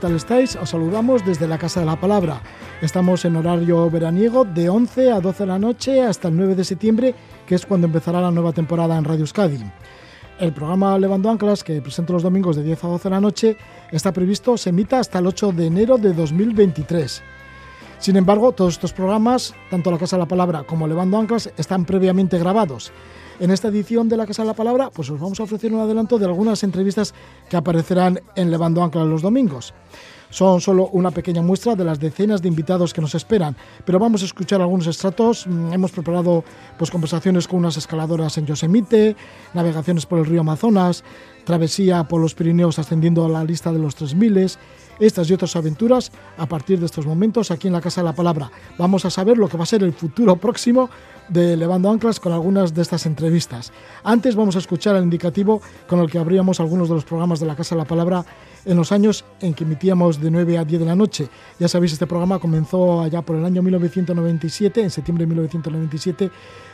tal estáis? Os saludamos desde la Casa de la Palabra. Estamos en horario veraniego de 11 a 12 de la noche hasta el 9 de septiembre, que es cuando empezará la nueva temporada en Radio Euskadi. El programa Levando Anclas, que presento los domingos de 10 a 12 de la noche, está previsto se emita hasta el 8 de enero de 2023. Sin embargo, todos estos programas, tanto La Casa de la Palabra como Levando Anclas, están previamente grabados. En esta edición de La Casa de la Palabra, pues os vamos a ofrecer un adelanto de algunas entrevistas que aparecerán en Levando Anclas los domingos. Son solo una pequeña muestra de las decenas de invitados que nos esperan, pero vamos a escuchar algunos extractos. Mm, Hemos preparado pues, conversaciones con unas escaladoras en Yosemite, navegaciones por el río Amazonas, travesía por los Pirineos ascendiendo a la lista de los 3000, estas y otras aventuras a partir de estos momentos aquí en la Casa de la Palabra. Vamos a saber lo que va a ser el futuro próximo de Levando Anclas con algunas de estas entrevistas. Antes vamos a escuchar el indicativo con el que abríamos algunos de los programas de la Casa de la Palabra en los años en que emitíamos de 9 a 10 de la noche. Ya sabéis, este programa comenzó allá por el año 1997, en septiembre de 1997,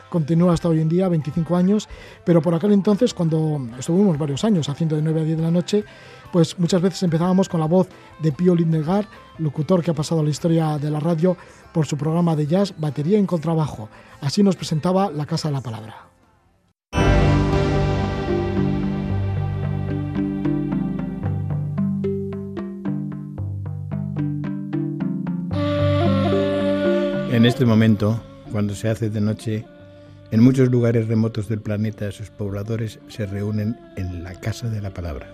continúa hasta hoy en día, 25 años, pero por aquel entonces, cuando estuvimos varios años haciendo de 9 a 10 de la noche, pues muchas veces empezábamos con la voz de Pío Lindegar, locutor que ha pasado a la historia de la radio por su programa de jazz Batería en Contrabajo. Así nos presentaba la Casa de la Palabra. En este momento, cuando se hace de noche, en muchos lugares remotos del planeta sus pobladores se reúnen en la Casa de la Palabra.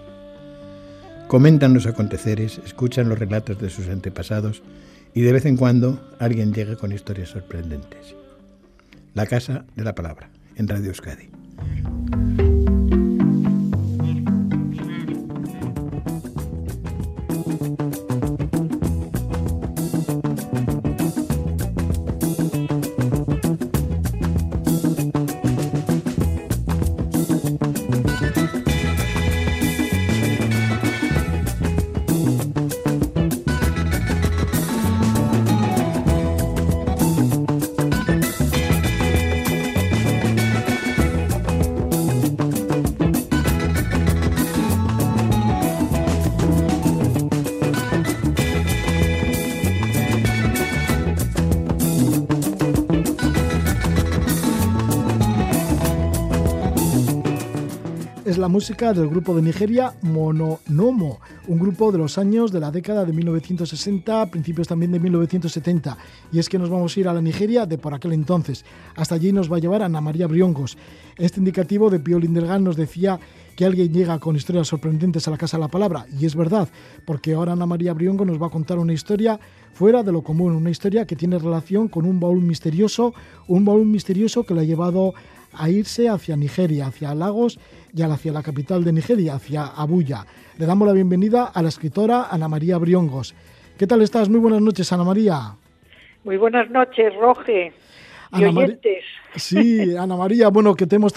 Comentan los aconteceres, escuchan los relatos de sus antepasados y de vez en cuando alguien llega con historias sorprendentes. La Casa de la Palabra, en Radio Euskadi. La música del grupo de Nigeria Mononomo, un grupo de los años de la década de 1960, principios también de 1970. Y es que nos vamos a ir a la Nigeria de por aquel entonces. Hasta allí nos va a llevar Ana María Briongos. Este indicativo de Pío Lindergan nos decía que alguien llega con historias sorprendentes a la Casa de la Palabra. Y es verdad, porque ahora Ana María Briongo nos va a contar una historia fuera de lo común, una historia que tiene relación con un baúl misterioso, un baúl misterioso que le ha llevado a irse hacia Nigeria, hacia Lagos y hacia la capital de Nigeria, hacia Abuya. Le damos la bienvenida a la escritora Ana María Briongos. ¿Qué tal estás? Muy buenas noches, Ana María. Muy buenas noches, Roge. Y Ana Mari- oyentes. Sí, Ana María, bueno, que te hemos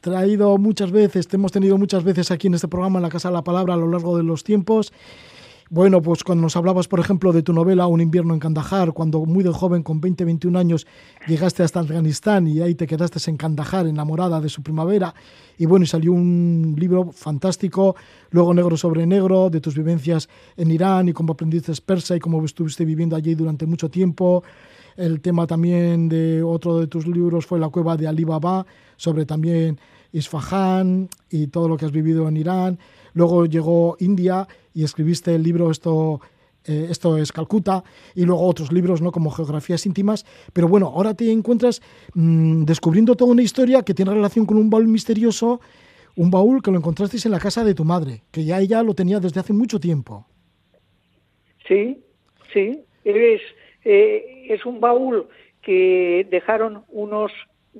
traído muchas veces, te hemos tenido muchas veces aquí en este programa, en la Casa de la Palabra, a lo largo de los tiempos. Bueno, pues cuando nos hablabas, por ejemplo, de tu novela Un invierno en Kandahar, cuando muy de joven, con 20, 21 años, llegaste hasta Afganistán y ahí te quedaste en Kandahar, enamorada de su primavera. Y bueno, salió un libro fantástico, luego Negro sobre Negro, de tus vivencias en Irán y cómo aprendiste persa y cómo estuviste viviendo allí durante mucho tiempo. El tema también de otro de tus libros fue La cueva de Ali Baba, sobre también Isfahan y todo lo que has vivido en Irán. Luego llegó India y escribiste el libro Esto, eh, Esto es Calcuta y luego otros libros ¿no? como Geografías íntimas. Pero bueno, ahora te encuentras mm, descubriendo toda una historia que tiene relación con un baúl misterioso, un baúl que lo encontrasteis en la casa de tu madre, que ya ella lo tenía desde hace mucho tiempo. Sí, sí. Es, eh, es un baúl que dejaron unos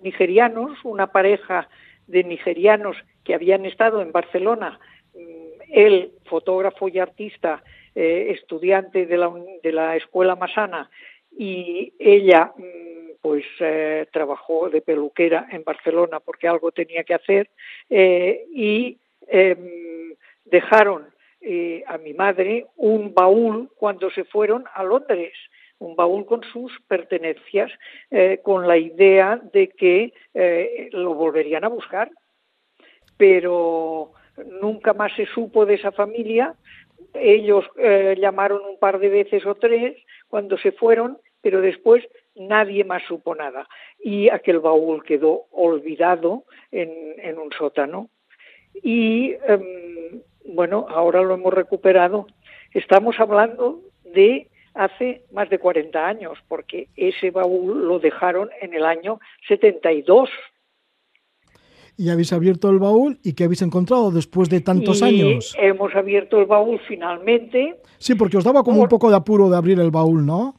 nigerianos, una pareja de nigerianos que habían estado en Barcelona, mm, él, fotógrafo y artista, eh, estudiante de la, de la Escuela Masana, y ella mm, pues eh, trabajó de peluquera en Barcelona porque algo tenía que hacer eh, y em, dejaron a mi madre un baúl cuando se fueron a Londres un baúl con sus pertenencias, con la idea de que lo volverían a buscar. Pero nunca más se supo de esa familia. Ellos llamaron un par de veces o tres cuando se fueron, pero después nadie más supo nada. Y aquel baúl quedó olvidado en, un sótano. Y em, bueno, ahora lo hemos recuperado. Estamos hablando de hace más de 40 años, porque ese baúl lo dejaron en el año 72. Y habéis abierto el baúl y ¿qué habéis encontrado después de tantos años? Hemos abierto el baúl finalmente. Sí, porque os daba como un poco de apuro de abrir el baúl, ¿no?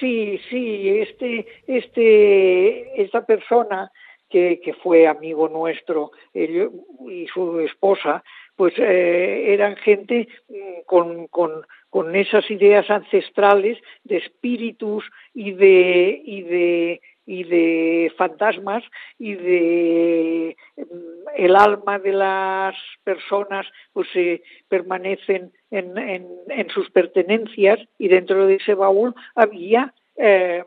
Sí, sí, este, este, esta persona que, que fue amigo nuestro él y su esposa, pues eh, eran gente mm, con, con, con esas ideas ancestrales de espíritus y de, y de y de fantasmas y de mm, el alma de las personas pues eh, permanecen en, en, en, sus pertenencias y dentro de ese baúl había eh,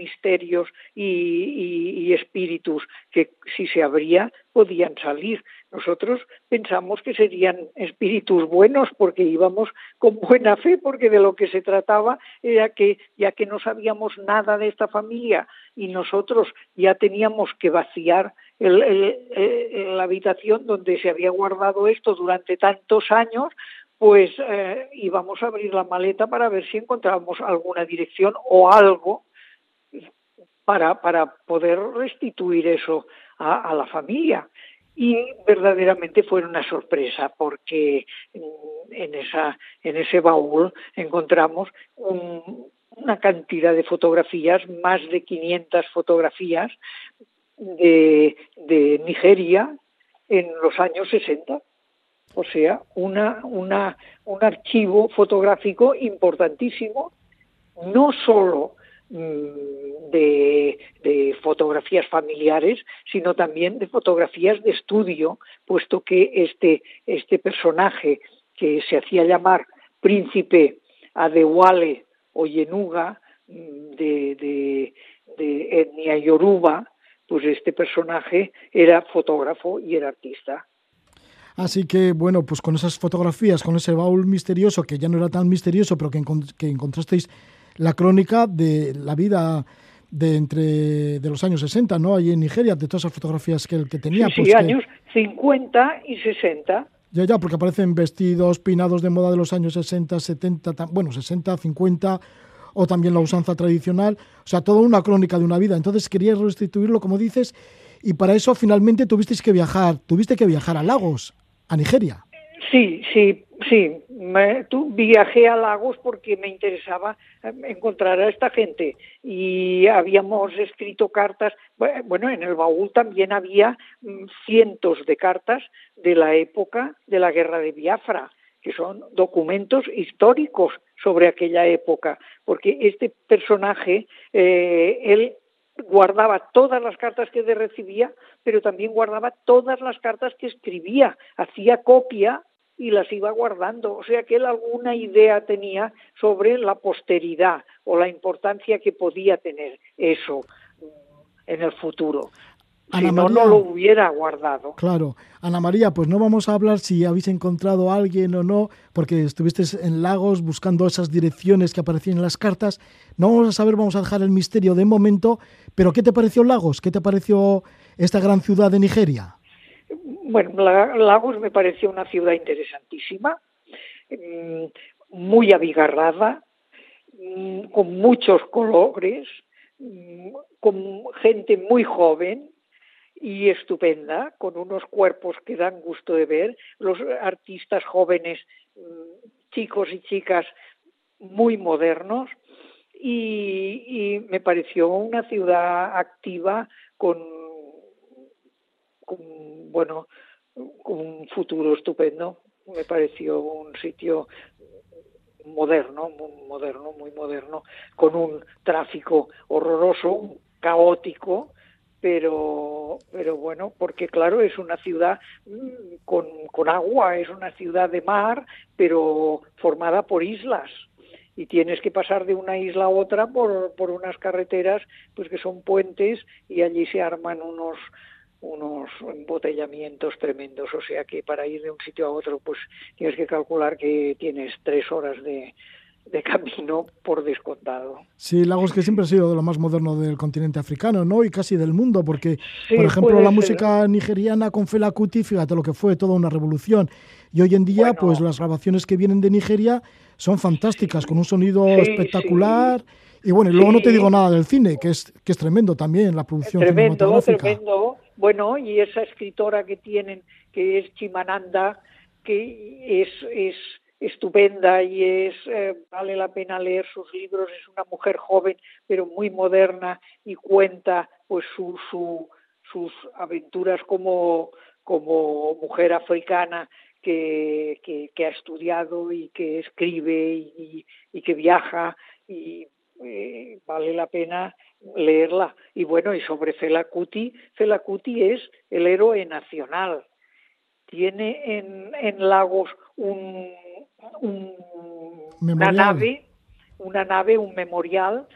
misterios y, espíritus que si se abría podían salir. Nosotros pensamos que serían espíritus buenos porque íbamos con buena fe, porque de lo que se trataba era que ya que no sabíamos nada de esta familia y nosotros ya teníamos que vaciar la habitación donde se había guardado esto durante tantos años, pues eh, íbamos a abrir la maleta para ver si encontrábamos alguna dirección o algo para, para poder restituir eso a, la familia. Y verdaderamente fue una sorpresa porque en, esa, en ese baúl encontramos una cantidad de fotografías, más de 500 fotografías de, de Nigeria en los años 60 o sea, una, una, un archivo fotográfico importantísimo, no solo De, fotografías familiares, sino también de fotografías de estudio, puesto que este, este personaje que se hacía llamar príncipe Adewale o Yenuga mm, de, de etnia yoruba, pues este personaje era fotógrafo y era artista. Así que, bueno, pues con esas fotografías, con ese baúl misterioso, que ya no era tan misterioso, pero que, que encontrasteis la crónica de la vida de entre de los años 60, ¿no? Ahí en Nigeria, de todas esas fotografías que, que tenía. Sí, pues años 50 y 60. Ya, ya, porque aparecen vestidos pinados de moda de los años 60, 70, bueno, 60, 50, o también la usanza tradicional. O sea, toda una crónica de una vida. Entonces querías restituirlo, como dices, y para eso finalmente tuvisteis que viajar, tuviste que viajar a Lagos, a Nigeria. Sí, sí, sí. Me, viajé a Lagos porque me interesaba eh, encontrar a esta gente y habíamos escrito cartas. Bueno, en el baúl también había mm, cientos de cartas de la época de la guerra de Biafra, que son documentos históricos sobre aquella época, porque este personaje, eh, él guardaba todas las cartas que recibía, pero también guardaba todas las cartas que escribía, hacía copia y las iba guardando. O sea que él alguna idea tenía sobre la posteridad o la importancia que podía tener eso en el futuro. si no, no lo hubiera guardado. Claro. Ana María, pues no vamos a hablar si habéis encontrado a alguien o no, porque estuviste en Lagos buscando esas direcciones que aparecían en las cartas. No vamos a saber, vamos a dejar el misterio de momento, pero ¿qué te pareció Lagos? ¿Qué te pareció esta gran ciudad de Nigeria? Bueno, Lagos me pareció una ciudad interesantísima, mm, muy abigarrada, mm, con muchos colores, mm, con gente muy joven y estupenda, con unos cuerpos que dan gusto de ver, los artistas jóvenes, chicos y chicas muy modernos, y, y me pareció una ciudad activa con bueno, un futuro estupendo. Me pareció un sitio moderno, muy moderno, muy moderno, con un tráfico horroroso, caótico, pero, pero bueno, porque claro, es una ciudad mm, con, con agua, es una ciudad de mar, pero formada por islas y tienes que pasar de una isla a otra por, por unas carreteras pues que son puentes y allí se arman unos unos embotellamientos tremendos, o sea que para ir de un sitio a otro pues tienes que calcular que tienes tres horas de, de camino por descontado. Sí, Lagos que siempre ha sido de lo más moderno del continente africano, ¿no? Y casi del mundo, porque, por ejemplo, la música nigeriana con Fela Kuti, fíjate lo que fue, toda una revolución. Y hoy en día, pues las grabaciones que vienen de Nigeria son fantásticas, con un sonido espectacular. Y bueno, y luego no te digo nada del cine, que es, que es tremendo también, la producción tremendo, cinematográfica. Tremendo, bueno, y esa escritora que tienen, que es Chimananda, que es, es estupenda y es eh, vale la pena leer sus libros es una mujer joven pero muy moderna y cuenta pues su, su, sus aventuras como como mujer africana que, que, ha estudiado y que escribe y, y que viaja y eh, vale la pena leerla. Y bueno y sobre Fela Kuti Fela Kuti es el héroe nacional. Tiene en, en Lagos un una nave, una nave, un memorial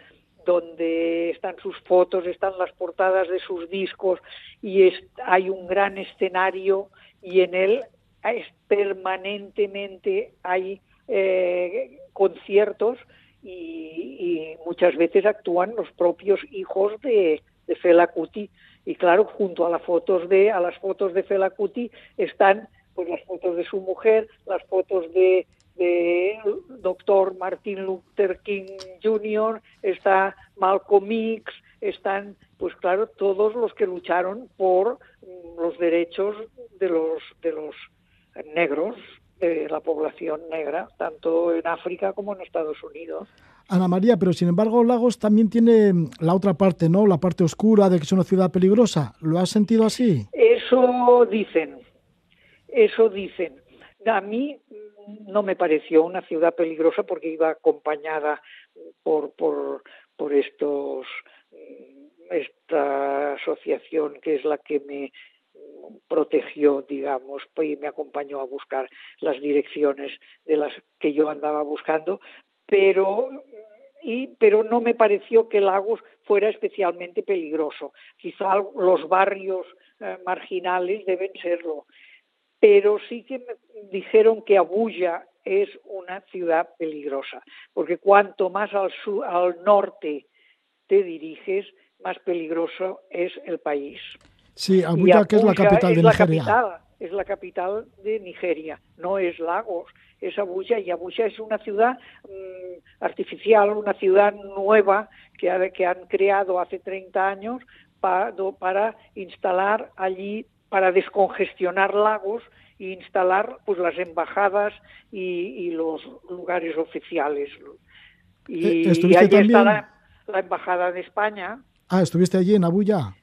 donde están sus fotos, están las portadas de sus discos y hay un gran escenario y en él es, permanentemente hay eh, conciertos y, muchas veces actúan los propios hijos de, de Fela Kuti y claro junto a las fotos de a las fotos de Fela Kuti están pues las fotos de su mujer, las fotos de, de doctor Martin Luther King Jr., está Malcolm X, están, pues claro, todos los que lucharon por los derechos de los, de los negros, de la población negra, tanto en África como en Estados Unidos. Ana María, pero sin embargo Lagos también tiene la otra parte, ¿no? La parte oscura de que es una ciudad peligrosa. ¿Lo has sentido así? Eso dicen, eso dicen. A mí no me pareció una ciudad peligrosa porque iba acompañada por, por, por estos esta asociación que es la que me protegió, digamos, y me acompañó a buscar las direcciones de las que yo andaba buscando, pero y pero no me pareció que Lagos fuera especialmente peligroso. Quizá los barrios eh, marginales deben serlo, pero sí que me dijeron que Abuya es una ciudad peligrosa, porque cuanto más al, sur, al norte te diriges, más peligroso es el país. Sí, Abuya, que es la capital de Nigeria. La capital, es la capital de Nigeria, no es Lagos, es Abuya, y Abuya es una ciudad mmm, artificial, una ciudad nueva que, ha, que han creado hace 30 años para, para instalar allí para descongestionar lagos e instalar pues las embajadas y, y los lugares oficiales. Y, Eh, y ¿estuviste allí también? está la, la embajada de España. Ah, ¿estuviste allí en Abuya?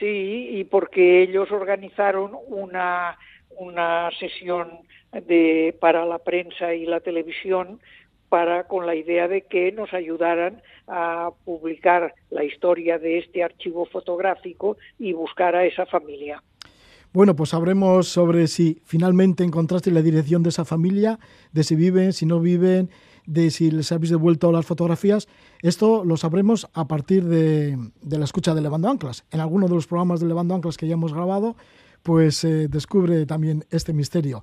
Sí, y porque ellos organizaron una, una sesión de, para la prensa y la televisión para con la idea de que nos ayudaran a publicar la historia de este archivo fotográfico y buscar a esa familia. Bueno, pues sabremos sobre si finalmente encontraste la dirección de esa familia, de si viven, si no viven, de si les habéis devuelto las fotografías. Esto lo sabremos a partir de, de la escucha de Levando Anclas. En alguno de los programas de Levando Anclas que ya hemos grabado, pues eh, descubre también este misterio.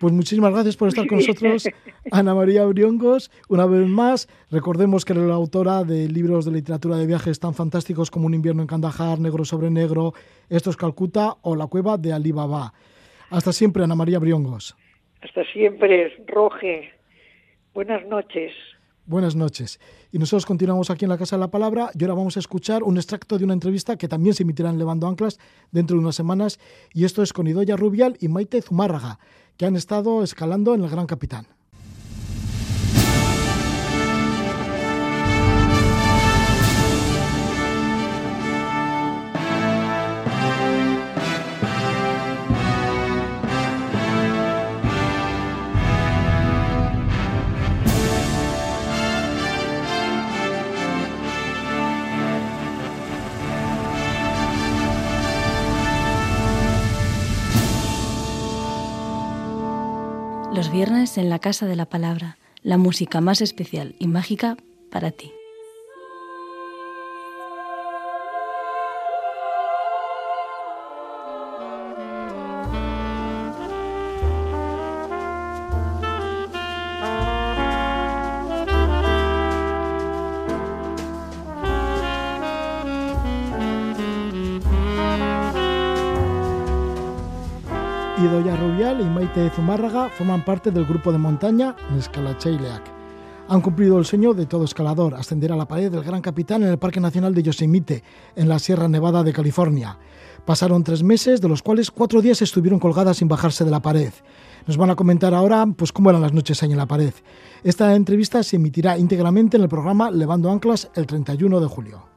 Pues muchísimas gracias por estar con nosotros, Ana María Briongos. Una vez más, recordemos que eres la autora de libros de literatura de viajes tan fantásticos como Un invierno en Kandahar, Negro sobre Negro, Esto es Calcuta o La cueva de Ali Baba. Hasta siempre, Ana María Briongos. Hasta siempre, Roge. Buenas noches. Buenas noches. Y nosotros continuamos aquí en la Casa de la Palabra y ahora vamos a escuchar un extracto de una entrevista que también se emitirá en Levando Anclas dentro de unas semanas y esto es con Idoya Rubial y Maite Zumárraga, que han estado escalando en el Gran Capitán. Los viernes en la Casa de la Palabra, la música más especial y mágica para ti. Y Maite Zumárraga forman parte del grupo de montaña Nescalacheileac. Han cumplido el sueño de todo escalador, ascender a la pared del Gran Capitán en el Parque Nacional de Yosemite, en la Sierra Nevada de California. Pasaron tres meses, de los cuales cuatro días estuvieron colgadas sin bajarse de la pared. Nos van a comentar ahora pues, cómo eran las noches ahí en la pared. Esta entrevista se emitirá íntegramente en el programa Levando Anclas el 31 de julio.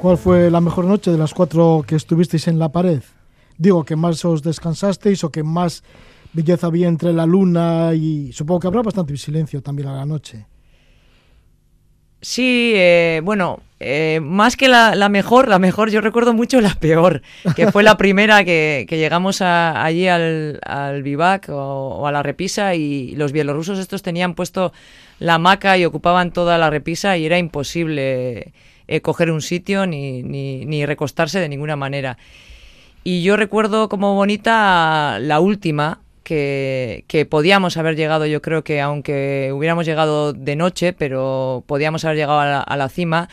¿Cuál fue la mejor noche de las cuatro que estuvisteis en la pared? Digo, que más os descansasteis o que más belleza había entre la luna y supongo que habrá bastante silencio también a la noche. Sí, eh, bueno, eh, más que la, mejor, la mejor, yo recuerdo mucho la peor, que fue la primera que, llegamos allí al, al Vivac o, a la repisa y los bielorrusos estos tenían puesto la hamaca y ocupaban toda la repisa y era imposible eh, coger un sitio ni, ni, recostarse de ninguna manera. Y yo recuerdo como bonita la última, que, podíamos haber llegado, yo creo que aunque hubiéramos llegado de noche, pero podíamos haber llegado a la, cima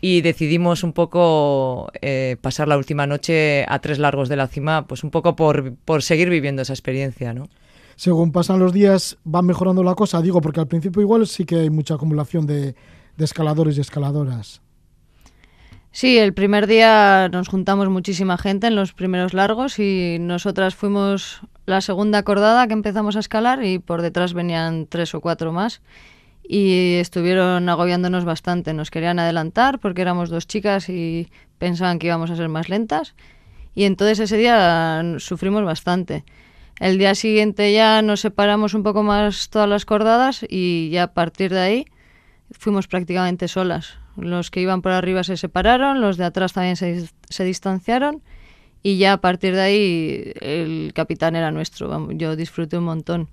y decidimos un poco eh, pasar la última noche a tres largos de la cima, pues un poco por, por seguir viviendo esa experiencia, ¿no? Según pasan los días va mejorando la cosa, digo, porque al principio igual sí que hay mucha acumulación de escaladores y escaladoras. Sí, el primer día nos juntamos muchísima gente en los primeros largos y nosotras fuimos la segunda acordada que empezamos a escalar y por detrás venían tres o cuatro más y estuvieron agobiándonos bastante. Nos querían adelantar porque éramos dos chicas y pensaban que íbamos a ser más lentas y entonces ese día sufrimos bastante. El día siguiente ya nos separamos un poco más todas las cordadas y ya a partir de ahí fuimos prácticamente solas. Los que iban por arriba se separaron, los de atrás también se, se distanciaron y ya a partir de ahí el capitán era nuestro. Yo disfruté un montón.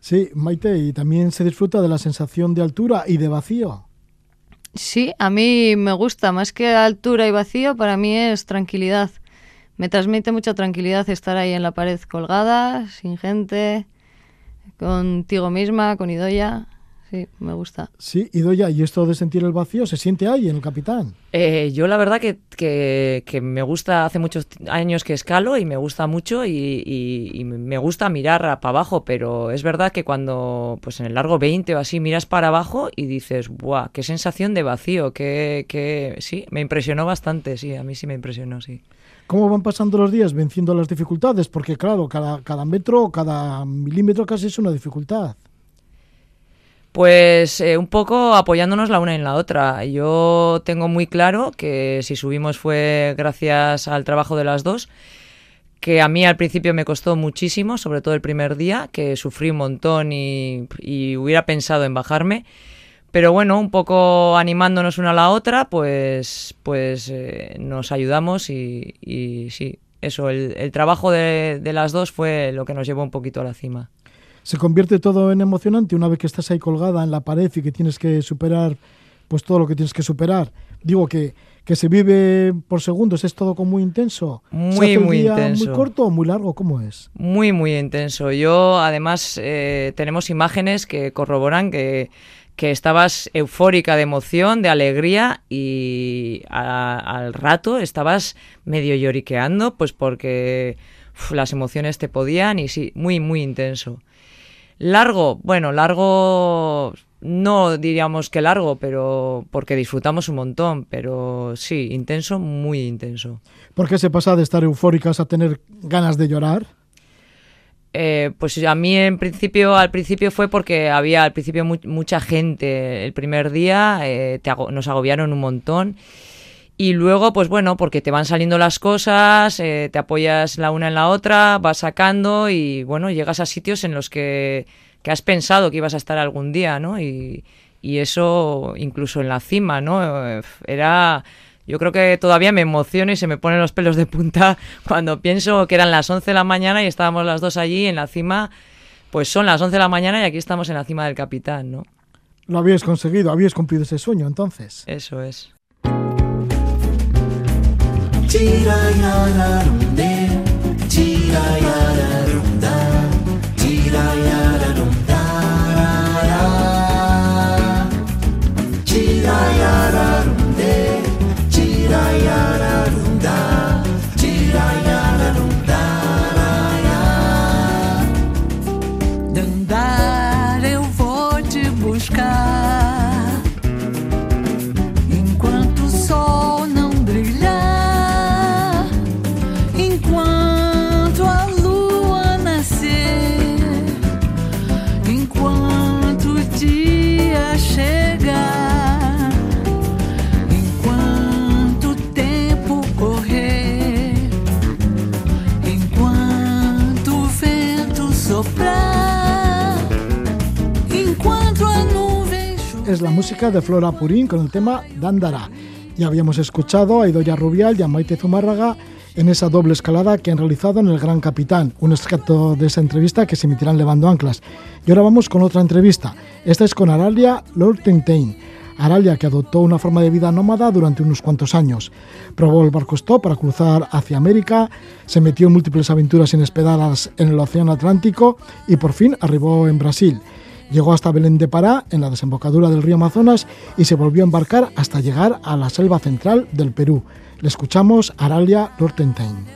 Sí, Maite, y también se disfruta de la sensación de altura y de vacío. Sí, a mí me gusta, más que altura y vacío, para mí es tranquilidad. Me transmite mucha tranquilidad estar ahí en la pared colgada, sin gente, contigo misma, con Idoya sí, me gusta. Sí, y Doya, ¿y esto de sentir el vacío se siente ahí en el capitán? Eh, yo la verdad que, que, me gusta, hace muchos años que escalo y me gusta mucho y, me gusta mirar para abajo, pero es verdad que cuando pues en el largo 20 o así miras para abajo y dices, ¡buah! ¡Qué sensación de vacío! Que, que sí, me impresionó bastante, sí, a mí sí me impresionó, sí. ¿Cómo van pasando los días venciendo las dificultades? Porque claro, cada, cada metro, cada milímetro casi es una dificultad. Pues eh, un poco apoyándonos la una en la otra. Yo tengo muy claro que si subimos fue gracias al trabajo de las dos, que a mí al principio me costó muchísimo, sobre todo el primer día, que sufrí un montón y, hubiera pensado en bajarme. Pero bueno, un poco animándonos una a la otra, pues, pues eh, nos ayudamos y, sí, eso, el, trabajo de las dos fue lo que nos llevó un poquito a la cima se convierte todo en emocionante una vez que estás ahí colgada en la pared y que tienes que superar pues todo lo que tienes que superar. Digo que, que se vive por segundos, es todo como muy intenso. Muy, muy intenso. ¿Muy corto o muy largo? ¿Cómo es? Muy, muy intenso. Yo, además, eh, tenemos imágenes que corroboran que, que estabas eufórica de emoción, de alegría y al rato estabas medio lloriqueando, pues porque las emociones te podían y sí, muy, muy intenso. Largo, bueno, largo no diríamos que largo, pero porque disfrutamos un montón, pero sí, intenso, muy intenso. ¿Por qué se pasa de estar eufóricas a tener ganas de llorar? Eh, pues a mí en principio, al principio fue porque había al principio mucha gente. El primer día eh, nos agobiaron un montón. Y luego, pues bueno, porque te van saliendo las cosas, eh, te apoyas la una en la otra, vas sacando y bueno, llegas a sitios en los que que has pensado que ibas a estar algún día, ¿no? Y, y eso incluso en la cima, ¿no? Era... Yo creo que todavía me emociono y se me ponen los pelos de punta cuando pienso que eran las 11 de la mañana y estábamos las dos allí en la cima. Pues son las 11 de la mañana y aquí estamos en la cima del capitán, ¿no? Lo habíais conseguido, habíais cumplido ese sueño entonces. Eso es. チラヤラロンデチラヤ Es la música de Flora Purín con el tema Dándara. Ya habíamos escuchado a Idoya Rubial y a Maite Zumárraga en esa doble escalada que han realizado en El Gran Capitán, un extracto de esa entrevista que se emitirá en Levando Anclas. Y ahora vamos con otra entrevista. Esta es con Aralia Lord Tintain. Aralia, que adoptó una forma de vida nómada durante unos cuantos años. Probó el barco stop para cruzar hacia América, se metió en múltiples aventuras inesperadas en el Océano Atlántico y por fin arribó en Brasil. Llegó hasta Belén de Pará, en la desembocadura del río Amazonas, y se volvió a embarcar hasta llegar a la selva central del Perú. Le escuchamos a Aralia Lortentain.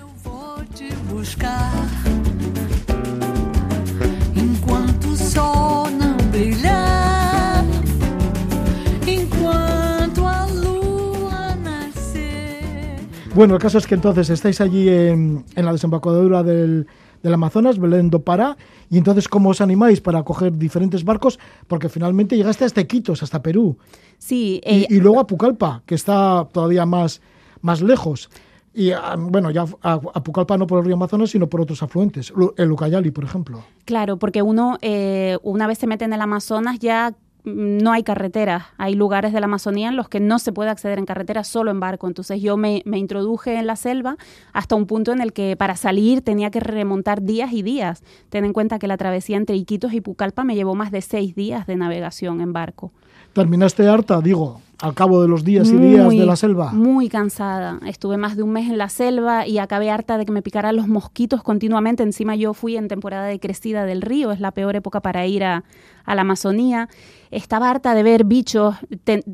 Bueno, el caso es que entonces estáis allí en, en la desembocadura del, del Amazonas, Belén do Pará, y entonces ¿cómo os animáis para coger diferentes barcos? Porque finalmente llegaste hasta Iquitos, hasta Perú, Sí, y, eh, y luego a Pucallpa, que está todavía más, más lejos. Y ah, bueno, ya a, a Pucallpa no por el río Amazonas, sino por otros afluentes, Lu- el Ucayali, por ejemplo. claro, porque uno eh, una vez se mete en el Amazonas ya no hay carretera. Hay lugares de la Amazonía en los que no se puede acceder en carretera, solo en barco. Entonces yo me, me introduje en la selva hasta un punto en el que para salir tenía que remontar días y días. Ten en cuenta que la travesía entre Iquitos y Pucallpa me llevó más de seis días de navegación en barco. ¿Terminaste harta, digo, al cabo de los días y días Muy- de la selva? Muy cansada. Estuve más de un mes en la selva y acabé harta de que me picaran los mosquitos continuamente. Encima yo fui en temporada de crecida del río, es la peor época para ir a, a la Amazonía. Estaba harta de ver bichos, de,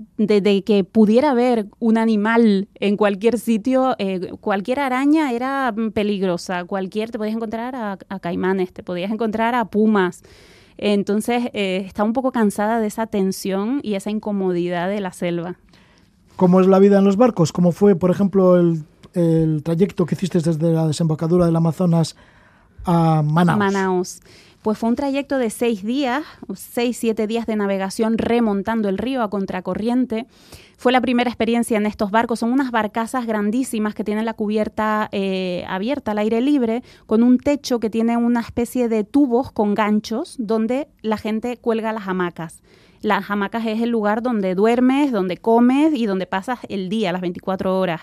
de que pudiera ver un animal en cualquier sitio. eh, cualquier araña era peligrosa, cualquier, te podías encontrar a, a caimanes, te podías encontrar a pumas. Entonces, eh, estaba un poco cansada de esa tensión y esa incomodidad de la selva. ¿Cómo es la vida en los barcos? ¿Cómo fue, por ejemplo, el, el trayecto que hiciste desde la desembocadura del Amazonas a Manaus? Manaus. Pues fue un trayecto de seis días, seis, siete días de navegación remontando el río a contracorriente. Fue la primera experiencia en estos barcos. Son unas barcazas grandísimas que tienen la cubierta eh, abierta al aire libre, con un techo que tiene una especie de tubos con ganchos donde la gente cuelga las hamacas. Las hamacas es el lugar donde duermes, donde comes y donde pasas el día, las 24 horas.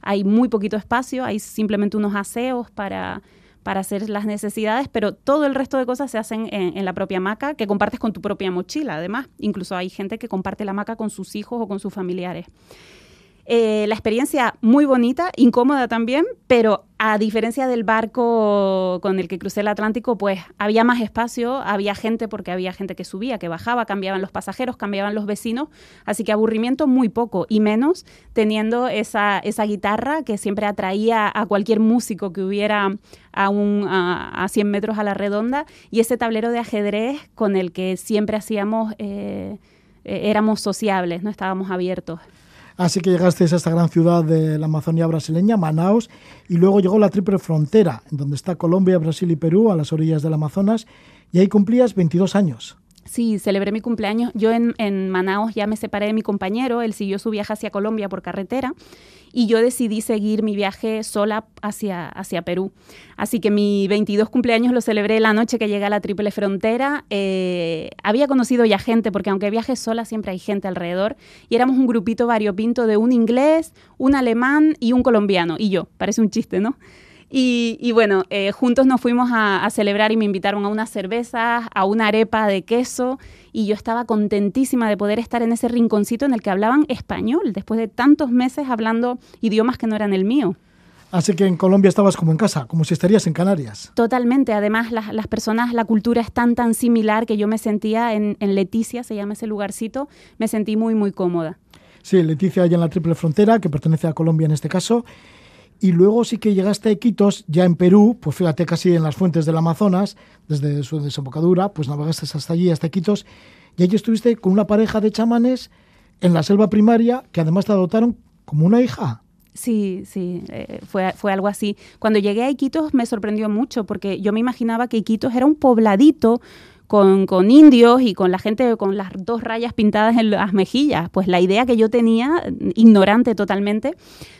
Hay muy poquito espacio, hay simplemente unos aseos para, para hacer las necesidades, pero todo el resto de cosas se hacen en, en la propia hamaca, que compartes con tu propia mochila, además. Incluso hay gente que comparte la hamaca con sus hijos o con sus familiares. Eh, la experiencia muy bonita, incómoda también, pero a diferencia del barco con el que crucé el Atlántico, pues había más espacio, había gente porque había gente que subía, que bajaba, cambiaban los pasajeros, cambiaban los vecinos, así que aburrimiento muy poco y menos teniendo esa, esa guitarra que siempre atraía a cualquier músico que hubiera a, un, a, a 100 metros a la redonda y ese tablero de ajedrez con el que siempre hacíamos, eh, eh, éramos sociables, no estábamos abiertos. Así que llegasteis a esta gran ciudad de la Amazonía brasileña, Manaus, y luego llegó la triple frontera, donde está Colombia, Brasil y Perú, a las orillas del Amazonas, y ahí cumplías 22 años. Sí, celebré mi cumpleaños. Yo en, en Manaos ya me separé de mi compañero, él siguió su viaje hacia Colombia por carretera y yo decidí seguir mi viaje sola hacia, hacia Perú. Así que mi 22 cumpleaños lo celebré la noche que llegué a la Triple Frontera. Eh, había conocido ya gente, porque aunque viaje sola siempre hay gente alrededor, y éramos un grupito variopinto de un inglés, un alemán y un colombiano, y yo, parece un chiste, ¿no? Y, y bueno, eh, juntos nos fuimos a, a celebrar y me invitaron a unas cervezas, a una arepa de queso y yo estaba contentísima de poder estar en ese rinconcito en el que hablaban español, después de tantos meses hablando idiomas que no eran el mío. Así que en Colombia estabas como en casa, como si estarías en Canarias. Totalmente, además las, las personas, la cultura es tan tan similar que yo me sentía en, en Leticia, se llama ese lugarcito, me sentí muy muy cómoda. Sí, Leticia allá en la Triple Frontera, que pertenece a Colombia en este caso. Y luego sí que llegaste a Iquitos, ya en Perú, pues fíjate casi en las fuentes del Amazonas, desde su desembocadura, pues navegaste hasta allí, hasta Iquitos, y allí estuviste con una pareja de chamanes en la selva primaria, que además te adoptaron como una hija. Sí, sí, eh, fue, fue algo así. Cuando llegué a Iquitos me sorprendió mucho porque yo me imaginaba que Iquitos era un pobladito con, con indios y con la gente con las dos rayas pintadas en las mejillas. Pues la idea que yo tenía, ignorante totalmente,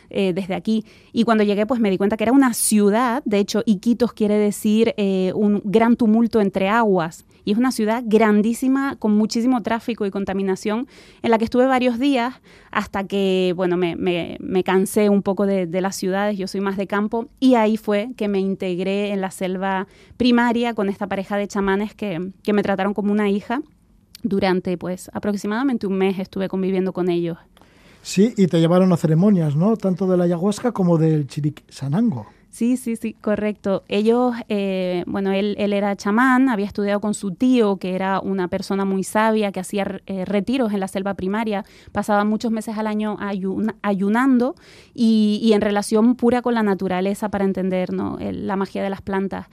eh, desde aquí. Y cuando llegué, pues me di cuenta que era una ciudad. De hecho, Iquitos quiere decir eh, un gran tumulto entre aguas. Y es una ciudad grandísima, con muchísimo tráfico y contaminación, en la que estuve varios días hasta que, bueno, me, me- cansé un poco de, las ciudades, yo soy más de campo, y ahí fue que me integré en la selva primaria con esta pareja de chamanes que, que me trataron como una hija. Durante, pues, aproximadamente un mes estuve conviviendo con ellos. Sí, y te llevaron a ceremonias, ¿no? Tanto de la ayahuasca como del chirisanango. Sí, sí, sí, correcto. Ellos, eh, bueno, él, él era chamán, había estudiado con su tío, que era una persona muy sabia, que hacía eh, retiros en la selva primaria, pasaba muchos meses al año ayuna- ayunando y, y en relación pura con la naturaleza para entender ¿no? el- la magia de las plantas.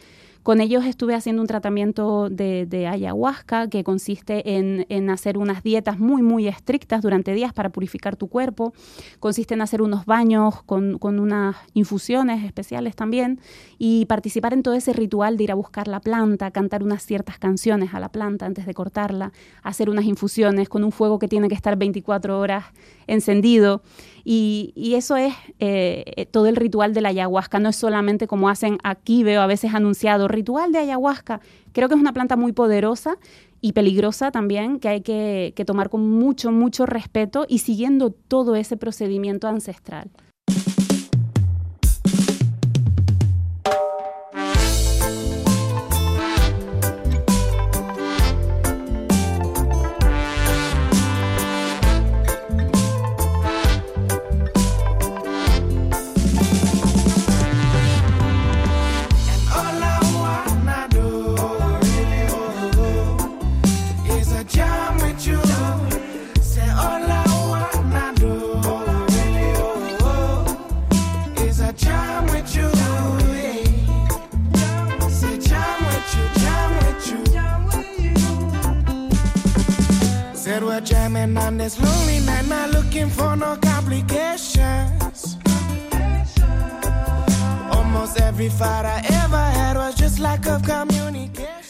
Con ellos estuve haciendo un tratamiento de, ayahuasca que consiste en, en hacer unas dietas muy, muy estrictas durante días para purificar tu cuerpo. Consiste en hacer unos baños con, con unas infusiones especiales también y participar en todo ese ritual de ir a buscar la planta, cantar unas ciertas canciones a la planta antes de cortarla, hacer unas infusiones con un fuego que tiene que estar 24 horas encendido. Y, y eso es eh, eh, todo el ritual de la ayahuasca, no es solamente como hacen aquí, veo a veces anunciado, ritual de ayahuasca. Creo que es una planta muy poderosa y peligrosa también, que hay que, que tomar con mucho, mucho respeto y siguiendo todo ese procedimiento ancestral.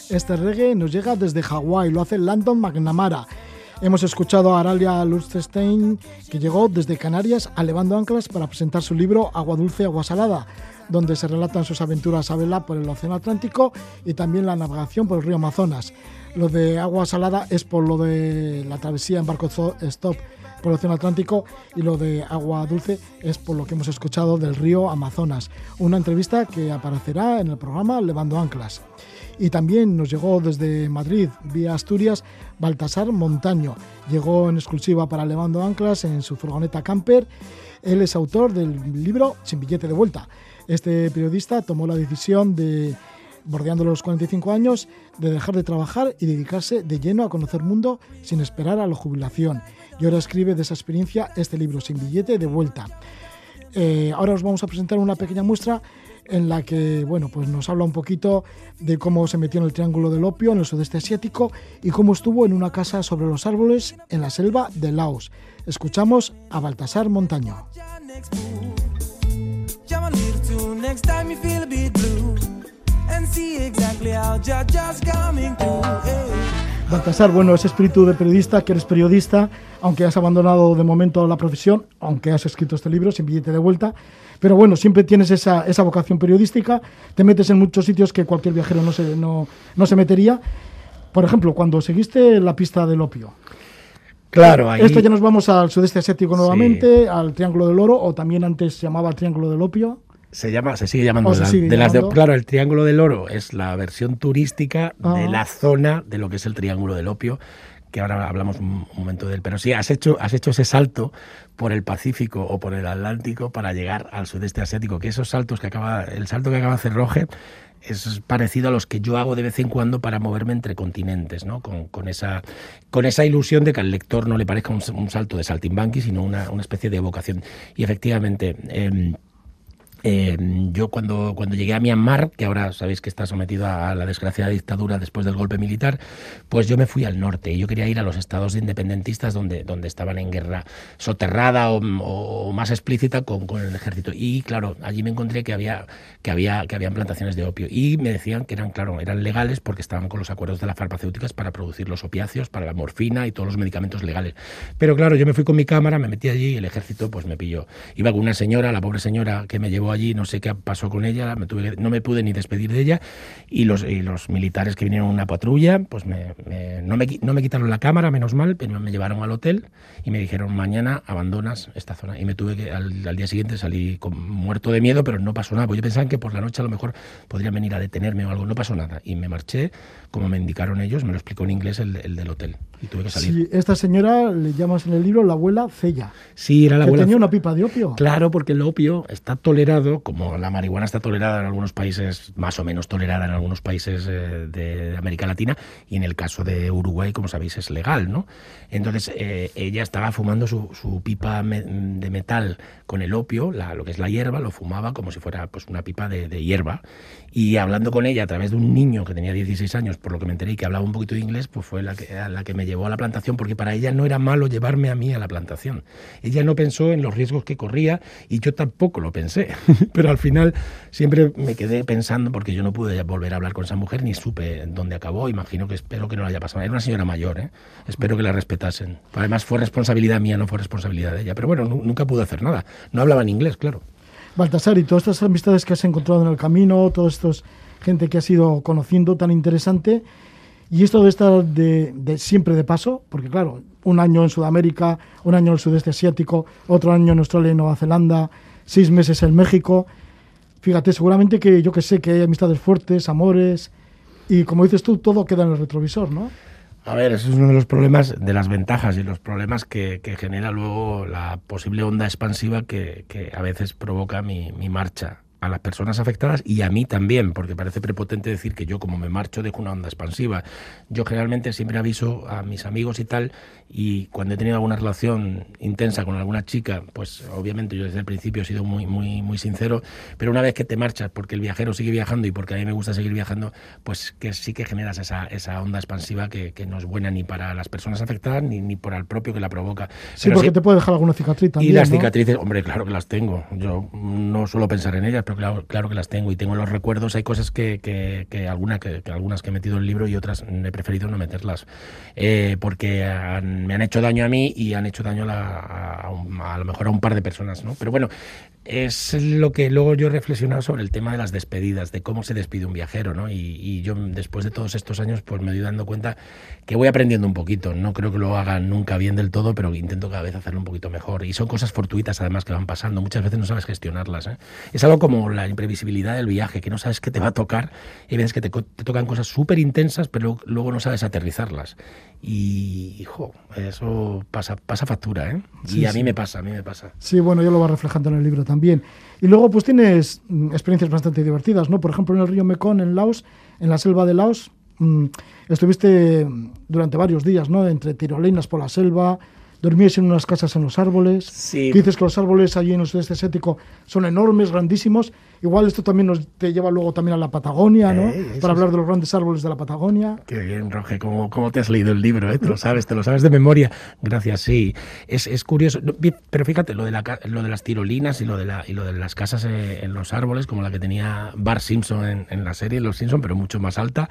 Este reggae nos llega desde Hawái, lo hace Landon McNamara. Hemos escuchado a Aralia Lustestein, que llegó desde Canarias a Levando Anclas para presentar su libro Agua Dulce, Agua Salada, donde se relatan sus aventuras a vela por el Océano Atlántico y también la navegación por el río Amazonas. Lo de agua salada es por lo de la travesía en barco stop por el Atlántico y lo de agua dulce es por lo que hemos escuchado del río Amazonas. Una entrevista que aparecerá en el programa Levando Anclas. Y también nos llegó desde Madrid, vía Asturias, Baltasar Montaño. Llegó en exclusiva para Levando Anclas en su furgoneta camper. Él es autor del libro Sin billete de vuelta. Este periodista tomó la decisión de, bordeando los 45 años, de dejar de trabajar y dedicarse de lleno a conocer mundo sin esperar a la jubilación. Y ahora escribe de esa experiencia este libro, Sin billete de vuelta. Eh, ahora os vamos a presentar una pequeña muestra en la que bueno, pues nos habla un poquito de cómo se metió en el Triángulo del Opio, en el sudeste asiático, y cómo estuvo en una casa sobre los árboles en la selva de Laos. Escuchamos a Baltasar Montaño. Baltasar, bueno, ese espíritu de periodista, que eres periodista, aunque has abandonado de momento la profesión, aunque has escrito este libro sin billete de vuelta, pero bueno, siempre tienes esa, esa vocación periodística, te metes en muchos sitios que cualquier viajero no se, no, no se metería. Por ejemplo, cuando seguiste la pista del opio. Claro, ahí... Esto ya nos vamos al sudeste asiático nuevamente, al Triángulo del Oro, o también antes se llamaba Triángulo del Opio. Se llama, se sigue llamando. Se sigue de las de- claro, el Triángulo del Oro es la versión turística de Ah. la zona de lo que es el Triángulo del Opio, que ahora hablamos un, momento de él. Pero sí, has hecho, has hecho ese salto por el Pacífico o por el Atlántico para llegar al sudeste asiático, que esos saltos que acaba, el salto que acaba de hacer Roger es parecido a los que yo hago de vez en cuando para moverme entre continentes, ¿no? Con, con esa, con esa ilusión de que al lector no le parezca un, un salto de saltimbanqui, sino una, una especie de evocación. Y efectivamente, em, eh, yo cuando, cuando llegué a Myanmar, que ahora sabéis que está sometido a la desgraciada dictadura después del golpe militar, pues yo me fui al norte y yo quería ir a los estados independentistas donde, donde estaban en guerra soterrada o, o más explícita con, con el ejército. Y claro, allí me encontré que había, que había que habían plantaciones de opio y me decían que eran, claro, eran legales porque estaban con los acuerdos de las farmacéuticas para producir los opiáceos, para la morfina y todos los medicamentos legales. Pero claro, yo me fui con mi cámara, me metí allí y el ejército pues me pilló. Iba con una señora, la pobre señora que me llevó allí, no sé qué pasó con ella, me tuve no me pude ni despedir de ella y los, y los militares que vinieron en una patrulla, pues me, me- no, me, no me quitaron la cámara, menos mal, pero me llevaron al hotel y me dijeron mañana abandonas esta zona y me tuve que al, al día siguiente salí con- muerto de miedo, pero no pasó nada, porque yo pensaba que por la noche a lo mejor podrían venir a detenerme o algo, no pasó nada. Y me marché como me indicaron ellos, me lo explicó en inglés el, el del hotel y tuve que salir. Si esta señora le llamas en el libro la abuela Cella, Sí, era la que abuela. tenía una pipa de opio. Claro, porque el opio está tolerado, como la marihuana está tolerada en algunos países, más o menos tolerada en algunos países eh, de América Latina, y en el caso de Uruguay, como sabéis, es legal, ¿no? Entonces, eh, ella estaba fumando su, su pipa de metal con el opio, la- lo que es la hierba, lo fumaba como si fuera pues, una pipa de, de hierba. Y hablando con ella a través de un niño que tenía 16 años, por lo que me enteré y que hablaba un poquito de inglés, pues fue la que, la que me llevó a la plantación, porque para ella no era malo llevarme a mí a la plantación. Ella no pensó en los riesgos que corría y yo tampoco lo pensé. Pero al final siempre me quedé pensando, porque yo no pude volver a hablar con esa mujer ni supe dónde acabó. Imagino que espero que no le haya pasado. Era una señora mayor, ¿eh? espero que la Además fue responsabilidad mía, no fue responsabilidad de ella. Pero bueno, nu- nunca pude hacer nada. No hablaba en inglés, claro. Baltasar, y todas estas amistades que has encontrado en el camino, toda esta gente que has ido conociendo tan interesante, y esto de estar de, de siempre de paso, porque claro, un año en Sudamérica, un año en el sudeste asiático, otro año en Australia y Nueva Zelanda, seis meses en México. Fíjate, seguramente que yo que sé que hay amistades fuertes, amores, y como dices tú, todo queda en el retrovisor, ¿no? A ver, eso es uno de los problemas, de las ventajas y los problemas que, que genera luego la posible onda expansiva que, que a veces provoca mi, mi marcha a las personas afectadas y a mí también, porque parece prepotente decir que yo como me marcho dejo una onda expansiva. Yo generalmente siempre aviso a mis amigos y tal, y cuando he tenido alguna relación intensa con alguna chica, pues obviamente yo desde el principio he sido muy, muy, muy sincero, pero una vez que te marchas, porque el viajero sigue viajando y porque a mí me gusta seguir viajando, pues que sí que generas esa, esa onda expansiva que, que no es buena ni para las personas afectadas ni, ni para el propio que la provoca. Sí, Pero porque sí- te puede dejar alguna cicatriz también. y las ¿no? cicatrices, hombre, claro que las tengo. Yo no suelo pensar en ellas, pero claro, claro que las tengo. Y tengo los recuerdos. Hay cosas que, que, que, alguna, que, que algunas que he metido en el libro y otras he preferido no meterlas. Eh, porque han- me han hecho daño a mí y han hecho daño a, la- a, a lo mejor a un par de personas. ¿no? Pero bueno, es lo que luego yo he reflexionado sobre el tema de las despedidas, de cómo se despide un viajero. ¿no? Y, yo, después de todos estos años, pues me doy dando cuenta que voy aprendiendo un poquito. No creo que lo haga nunca bien del todo, pero intento cada vez hacerlo un poquito mejor. Y son cosas fortuitas, además, que van pasando. Muchas veces no sabes gestionarlas. ¿eh? Es algo como la imprevisibilidad del viaje, que no sabes qué te va a tocar. Y ves que te, te tocan cosas súper intensas, pero luego no sabes aterrizarlas. Y, hijo, eso pasa, pasa factura, ¿eh? Sí, y a sí. mí me pasa, a mí me pasa. Sí, bueno, yo lo va reflejando en el libro también. Y luego, pues tienes mm, experiencias bastante divertidas, ¿no? Por ejemplo, en el río Mekong, en Laos, en la selva de Laos, mm, estuviste durante varios días, ¿no? Entre tirolinas por la selva, dormíais en unas casas en los árboles, Sí. que dices que los árboles allí en el sudeste asiático son enormes, grandísimos. Igual esto también nos te lleva luego también a la Patagonia, ¿no? Eh, Para hablar de los grandes árboles de la Patagonia. Qué bien, Roge, ¿cómo, cómo te has leído el libro? eh? Te lo sabes, te lo sabes de memoria. Gracias, sí. Es, es curioso. Pero fíjate, lo de, la, lo de las tirolinas y lo de, la, y lo de las casas eh, en los árboles, como la que tenía Bart Simpson en, en la serie Los Simpson, pero mucho más alta,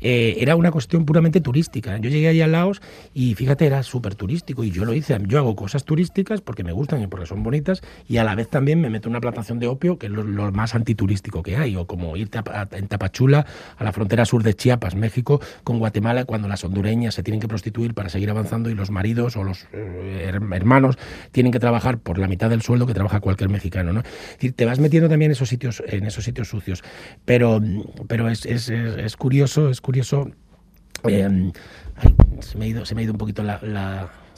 eh, era una cuestión puramente turística. Yo llegué allí a Laos y fíjate, era súper turístico y yo lo hice. Yo hago cosas turísticas porque me gustan y porque son bonitas y a la vez también me meto en una plantación de opio que es lo, más antiturístico que hay, o como irte a- en Tapachula a la frontera sur de Chiapas, México, con Guatemala, cuando las hondureñas se tienen que prostituir para seguir avanzando y los maridos o los eh, her- hermanos tienen que trabajar por la mitad del sueldo que trabaja cualquier mexicano. ¿no? Te vas metiendo también en esos sitios, en esos sitios sucios. Pero, pero es, es- es- curioso, es curioso. eh, se, me ha ido, se me ha ido un poquito la-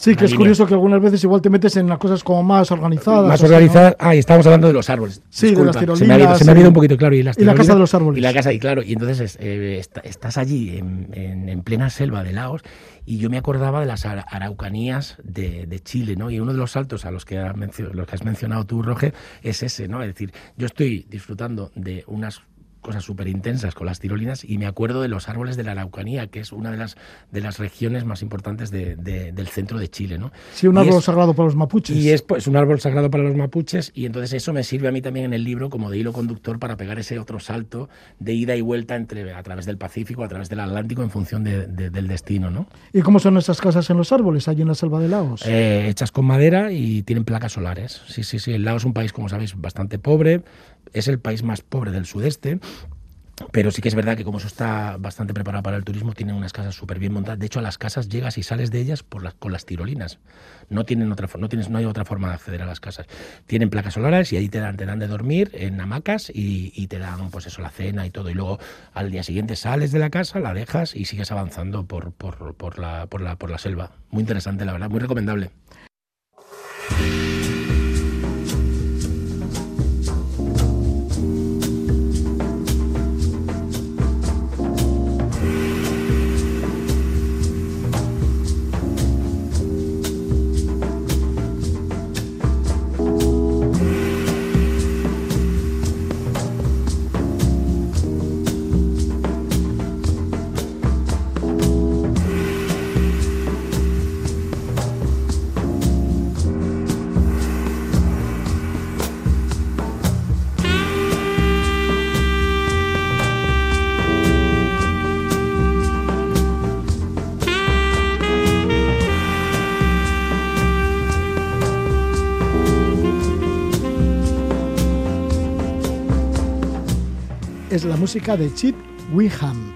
Sí, que es línea. curioso que algunas veces igual te metes en las cosas como más organizadas. Más así, ¿no? Ah, y estábamos hablando de los árboles. Sí, de Disculpa, las Se me ha ido, tirolinas, se me ha ido un poquito, claro. Y, las Y la casa tirolinas, de los árboles. Y la casa, y claro. Y entonces eh, est- estás allí en, en- en plena selva de Laos y yo me acordaba de las ara- araucanías de, de Chile, ¿no? Y uno de los saltos a los que, has mencio- los que has mencionado tú, Roge, es ese, ¿no? Es decir, yo estoy disfrutando de unas cosas súper intensas con las tirolinas y me acuerdo de los árboles de la Araucanía, que es una de las, de las regiones más importantes de- de- del centro de Chile, ¿no? Sí, un Y árbol es- sagrado para los mapuches. y es pues, un árbol sagrado para los mapuches y entonces eso me sirve a mí también en el libro como de hilo conductor para pegar ese otro salto de ida y vuelta entre a través del Pacífico, a través del Atlántico en función de- de- del destino, ¿no? ¿Y cómo son esas casas en los árboles, allí en la selva de Laos? Eh, hechas con madera y tienen placas solares. Sí, sí, sí. El Laos es un país, como sabéis, bastante pobre. Es el país más pobre del sudeste. Pero sí que es verdad que como eso está bastante preparado para el turismo, tienen unas casas súper bien montadas. De hecho, a las casas llegas y sales de ellas por las, con las tirolinas. No tienen otra, no tienes, no hay otra forma de acceder a las casas. Tienen placas solares y ahí te dan, te dan de dormir en hamacas y, y te dan, pues eso, la cena y todo. Y luego al día siguiente sales de la casa, la dejas y sigues avanzando por, por, por la, por, la, por la selva. Muy interesante, la verdad, muy recomendable. Es la música de Chip Winham.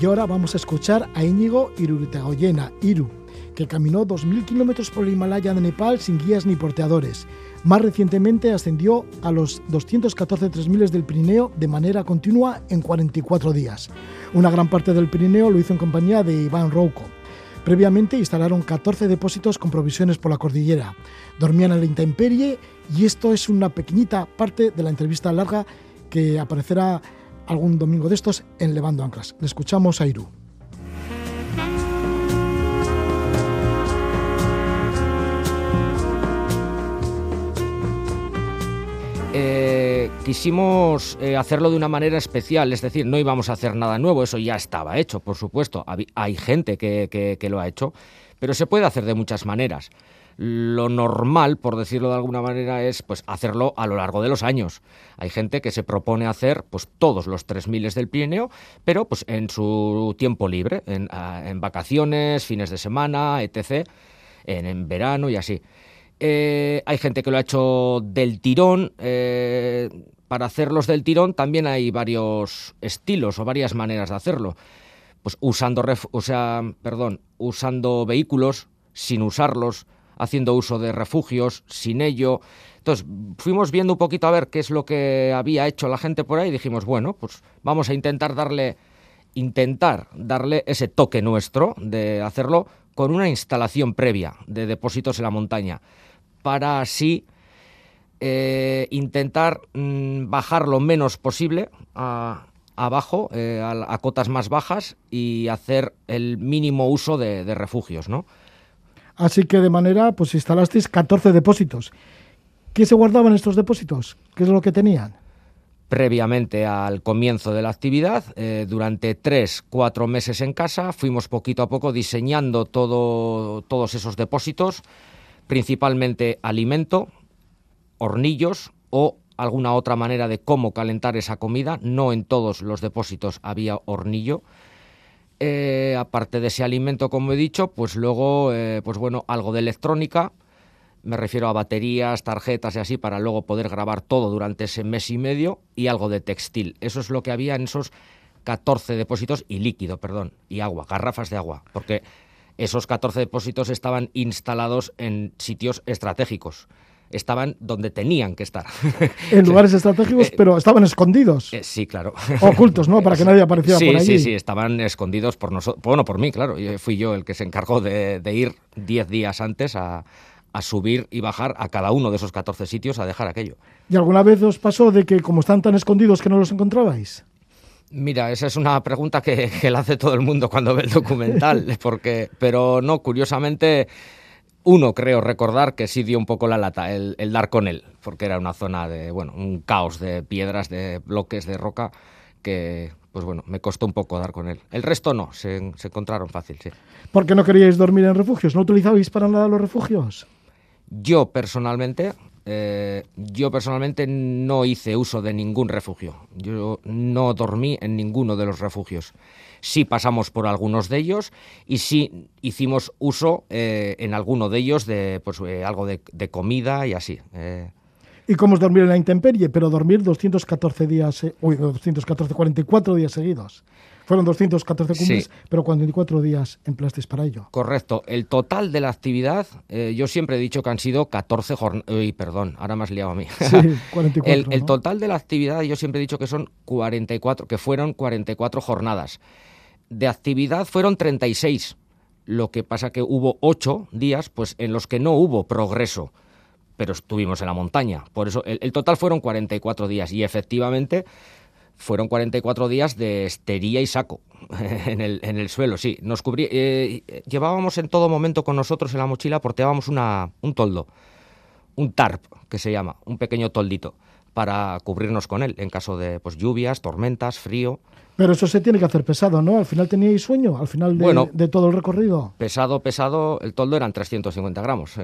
Y ahora vamos a escuchar a Íñigo Iruritagoyena, Iru, que caminó 2.000 kilómetros por el Himalaya de Nepal sin guías ni porteadores. Más recientemente ascendió a los 214 3000 del Pirineo de manera continua en 44 días. Una gran parte del Pirineo lo hizo en compañía de Iván Rouco. Previamente instalaron 14 depósitos con provisiones por la cordillera. Dormían en la intemperie y esto es una pequeñita parte de la entrevista larga que aparecerá algún domingo de estos en Levando Anclas. Le escuchamos a Iru. Eh, quisimos eh, hacerlo de una manera especial, es decir, no íbamos a hacer nada nuevo, eso ya estaba hecho, por supuesto. Hay gente que lo ha hecho, pero se puede hacer de muchas maneras. Lo normal, por decirlo de alguna manera, es pues hacerlo a lo largo de los años. Hay gente que se propone hacer pues todos los 3.000 del Pirineo, pero pues en su tiempo libre, en, ah, vacaciones, fines de semana, etc., en, en verano y así. Eh, hay gente que lo ha hecho del tirón. eh, para hacerlos del tirón también hay varios estilos o varias maneras de hacerlo. Pues usando, ref- o sea, perdón, usando vehículos sin usarlos, haciendo uso de refugios sin ello. Entonces, fuimos viendo un poquito a ver qué es lo que había hecho la gente por ahí y dijimos, bueno, pues vamos a intentar darle intentar darle ese toque nuestro de hacerlo con una instalación previa de depósitos en la montaña para así eh, intentar mm, bajar lo menos posible a- abajo, eh, a, cotas más bajas y hacer el mínimo uso de, de refugios, ¿no? Así que de manera, pues instalasteis 14 depósitos. ¿Qué se guardaban estos depósitos? ¿Qué es lo que tenían? previamente al comienzo de la actividad. Eh, durante tres, cuatro meses en casa fuimos poquito a poco diseñando todo, todos esos depósitos, principalmente alimento, hornillos o alguna otra manera de cómo calentar esa comida. No en todos los depósitos había hornillo. Eh, aparte de ese alimento, como he dicho, pues luego, eh, pues bueno, algo de electrónica, me refiero a baterías, tarjetas y así, para luego poder grabar todo durante ese mes y medio y algo de textil. Eso es lo que había en esos 14 depósitos y líquido, perdón, y agua, garrafas de agua, porque esos 14 depósitos estaban instalados en sitios estratégicos. Estaban donde tenían que estar. En lugares estratégicos, Eh, pero estaban escondidos. Eh, sí, claro. Ocultos, ¿no? Para que nadie apareciera sí, por allí. Sí, sí, estaban escondidos por nosotros. Bueno, por mí, claro. Yo- Fui yo el que se encargó de, de ir 10 días antes a, a subir y bajar a cada uno de esos 14 sitios a dejar aquello. ¿Y alguna vez os pasó de que como están tan escondidos que no los encontrabais? Mira, esa es una pregunta que, que la hace todo el mundo cuando ve el documental, porque, pero no, curiosamente, uno creo recordar que sí dio un poco la lata, el, el dar con él, porque era una zona de, bueno, un caos de piedras, de bloques de roca, que, pues bueno, me costó un poco dar con él. El resto no, se, se encontraron fácil, sí. ¿Por qué no queríais dormir en refugios? ¿No utilizabais para nada los refugios? Yo personalmente, eh, yo personalmente no hice uso de ningún refugio. Yo no dormí en ninguno de los refugios. Sí pasamos por algunos de ellos y sí hicimos uso eh, en alguno de ellos de pues, eh, algo de, comida y así. eh. ¿Y cómo es dormir en la intemperie? Pero dormir 214 días, uy, 214, 44 días seguidos. Fueron 214 cumbres, Sí. pero 44 días empleasteis para ello. Correcto. El total de la actividad, eh, yo siempre he dicho que han sido 14 jornadas. Uy, perdón, ahora me has liado a mí. Sí, 44. el, total de la actividad, yo siempre he dicho que son 44, que fueron 44 jornadas. De actividad fueron 36. Lo que pasa que hubo 8 días pues, en los que no hubo progreso, pero estuvimos en la montaña. Por eso el, el total fueron 44 días y efectivamente fueron 44 días de estería y saco en el, en el suelo, sí. Nos cubrí, eh, llevábamos en todo momento con nosotros en la mochila, porteábamos una, un toldo, un tarp, que se llama, un pequeño toldito, para cubrirnos con él en caso de pues, lluvias, tormentas, frío. Pero eso se tiene que hacer pesado, ¿no? Al final teníais sueño, al final de, Bueno. de todo el recorrido. Pesado, pesado, el toldo eran 350 gramos.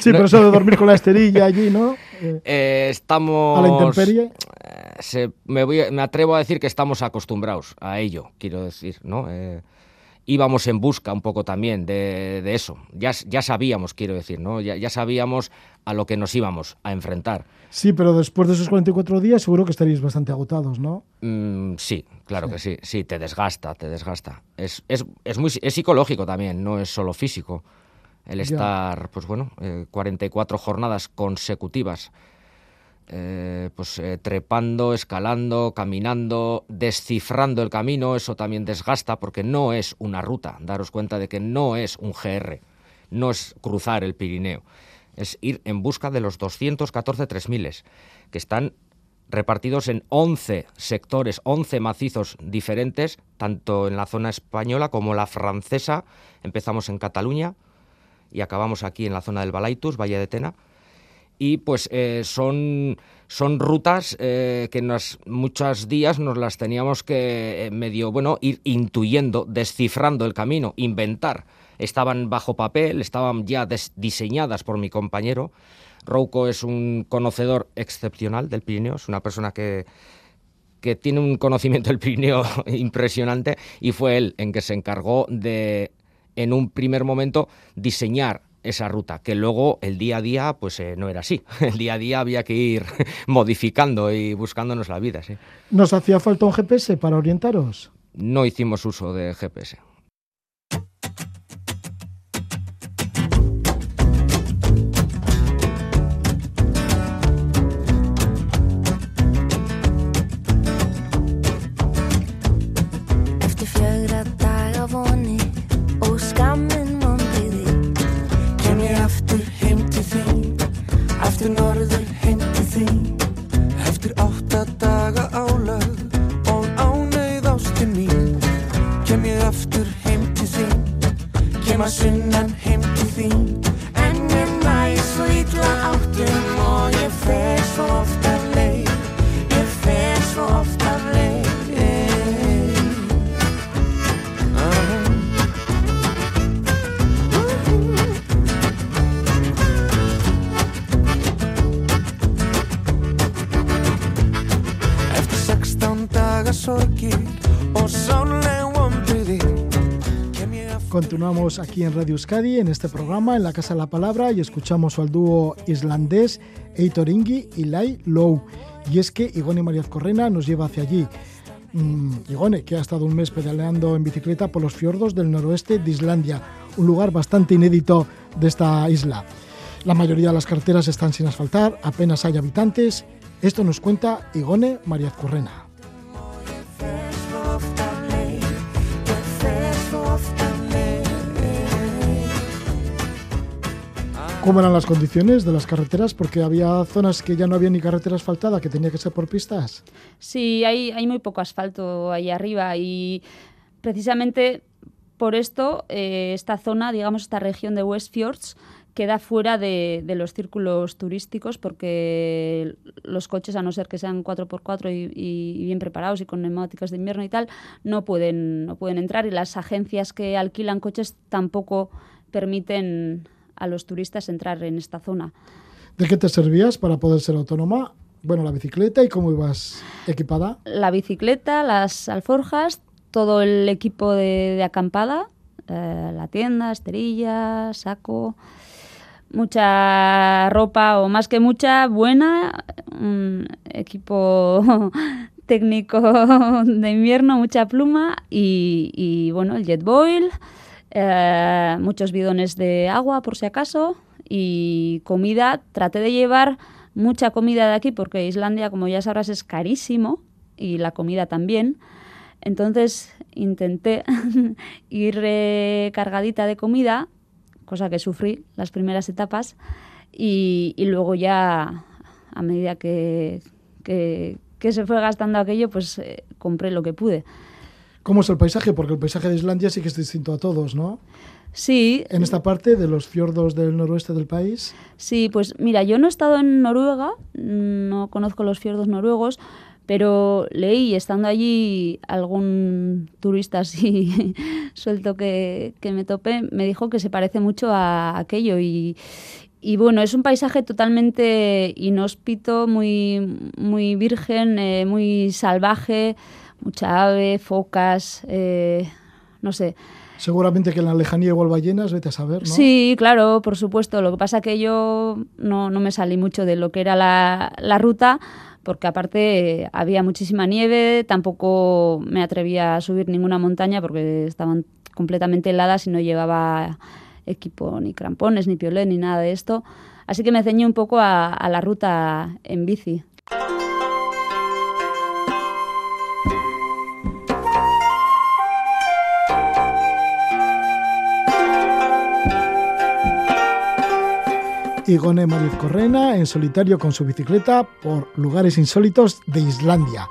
Sí, pero eso de dormir con la esterilla allí, ¿no? Eh, estamos... a la intemperie. eh, se- me, voy me atrevo a decir que estamos acostumbrados a ello, quiero decir, ¿no? Eh, íbamos en busca un poco también de, de eso. Ya, ya sabíamos, quiero decir, ¿no? Ya, ya sabíamos a lo que nos íbamos a enfrentar. Sí, pero después de esos 44 días seguro que estaréis bastante agotados, ¿no? Mm, sí, claro que sí, sí, te desgasta, te desgasta. Es, es, es, muy, es psicológico también, no es solo físico. El Ya. estar, pues bueno, eh, 44 jornadas consecutivas, eh, pues eh, trepando, escalando, caminando, descifrando el camino, eso también desgasta porque no es una ruta. Daros cuenta de que no es un GR, no es cruzar el Pirineo, es ir en busca de los 214 3000 que están repartidos en 11 sectores, 11 macizos diferentes, tanto en la zona española como la francesa. Empezamos en Cataluña y acabamos aquí en la zona del Balaitus, Valle de Tena. Y pues eh, son, son rutas eh, que nos, muchos días nos las teníamos que eh, medio, bueno, ir intuyendo, descifrando el camino, inventar. Estaban bajo papel, estaban ya diseñadas por mi compañero. Rouco es un conocedor excepcional del Pirineo, es una persona que, que tiene un conocimiento del Pirineo impresionante y fue él en que se encargó de, en un primer momento, diseñar esa ruta, que luego el día a día pues eh, no era así. El día a día había que ir modificando y buscándonos la vida. ¿sí? ¿Nos hacía falta un GPS para orientaros? No hicimos uso de GPS. Continuamos aquí en Radio Euskadi, en este programa, en la Casa de la Palabra, y escuchamos al dúo islandés Eitor Ingi y Lai Low. Y es que Igone Mariaz Correna nos lleva hacia allí. Mm, Igone, que ha estado un mes pedaleando en bicicleta por los fiordos del noroeste de Islandia, un lugar bastante inédito de esta isla. La mayoría de las carreteras están sin asfaltar, apenas hay habitantes. Esto nos cuenta Igone Mariaz Correna. ¿Cómo eran las condiciones de las carreteras? Porque había zonas que ya no había ni carretera asfaltada, que tenía que ser por pistas. Sí, hay, muy poco asfalto ahí arriba y precisamente por esto eh, esta zona, digamos esta región de West Fjords, queda fuera de, los círculos turísticos porque los coches, a no ser que sean 4x4 y, y- bien preparados y con neumáticos de invierno y tal, no pueden, no pueden entrar y las agencias que alquilan coches tampoco permiten a los turistas entrar en esta zona. ¿De qué te servías para poder ser autónoma? Bueno, la bicicleta y cómo ibas equipada. la bicicleta, las alforjas, todo el equipo de, de acampada, eh, la tienda, esterilla, saco, mucha ropa o más que mucha, buena, un equipo técnico de invierno, mucha pluma y, y, bueno, el jet boil, eh, muchos bidones de agua por si acaso y comida. Traté de llevar mucha comida de aquí porque Islandia, como ya sabrás, es carísimo y la comida también. Entonces intenté ir eh, cargadita de comida, cosa que sufrí las primeras etapas, y, luego ya a medida que, que- que se fue gastando aquello, pues eh, compré lo que pude. ¿Cómo es el paisaje? Porque el paisaje de Islandia sí que es distinto a todos, ¿no? Sí, En esta parte de los fiordos del noroeste del país. Sí, pues mira, yo no he estado en Noruega, no conozco los fiordos noruegos, pero leí, estando allí, algún turista así suelto que, que me topé, me dijo que se parece mucho a aquello y, y bueno, es un paisaje totalmente inhóspito, muy, muy virgen, eh, muy salvaje, mucha ave, focas, eh, no sé. Seguramente que en la lejanía igual ballenas, vete a saber, ¿no? Sí, claro, por supuesto. Lo que pasa que yo no, no me salí mucho de lo que era la, la ruta, porque aparte eh, había muchísima nieve, tampoco me atrevía a subir ninguna montaña porque estaban completamente heladas y no llevaba equipo ni crampones, ni piolet, ni nada de esto. Así que me ceñí un poco a, a la ruta en bici. Igone Mariz Correna en solitario con su bicicleta por lugares insólitos de Islandia.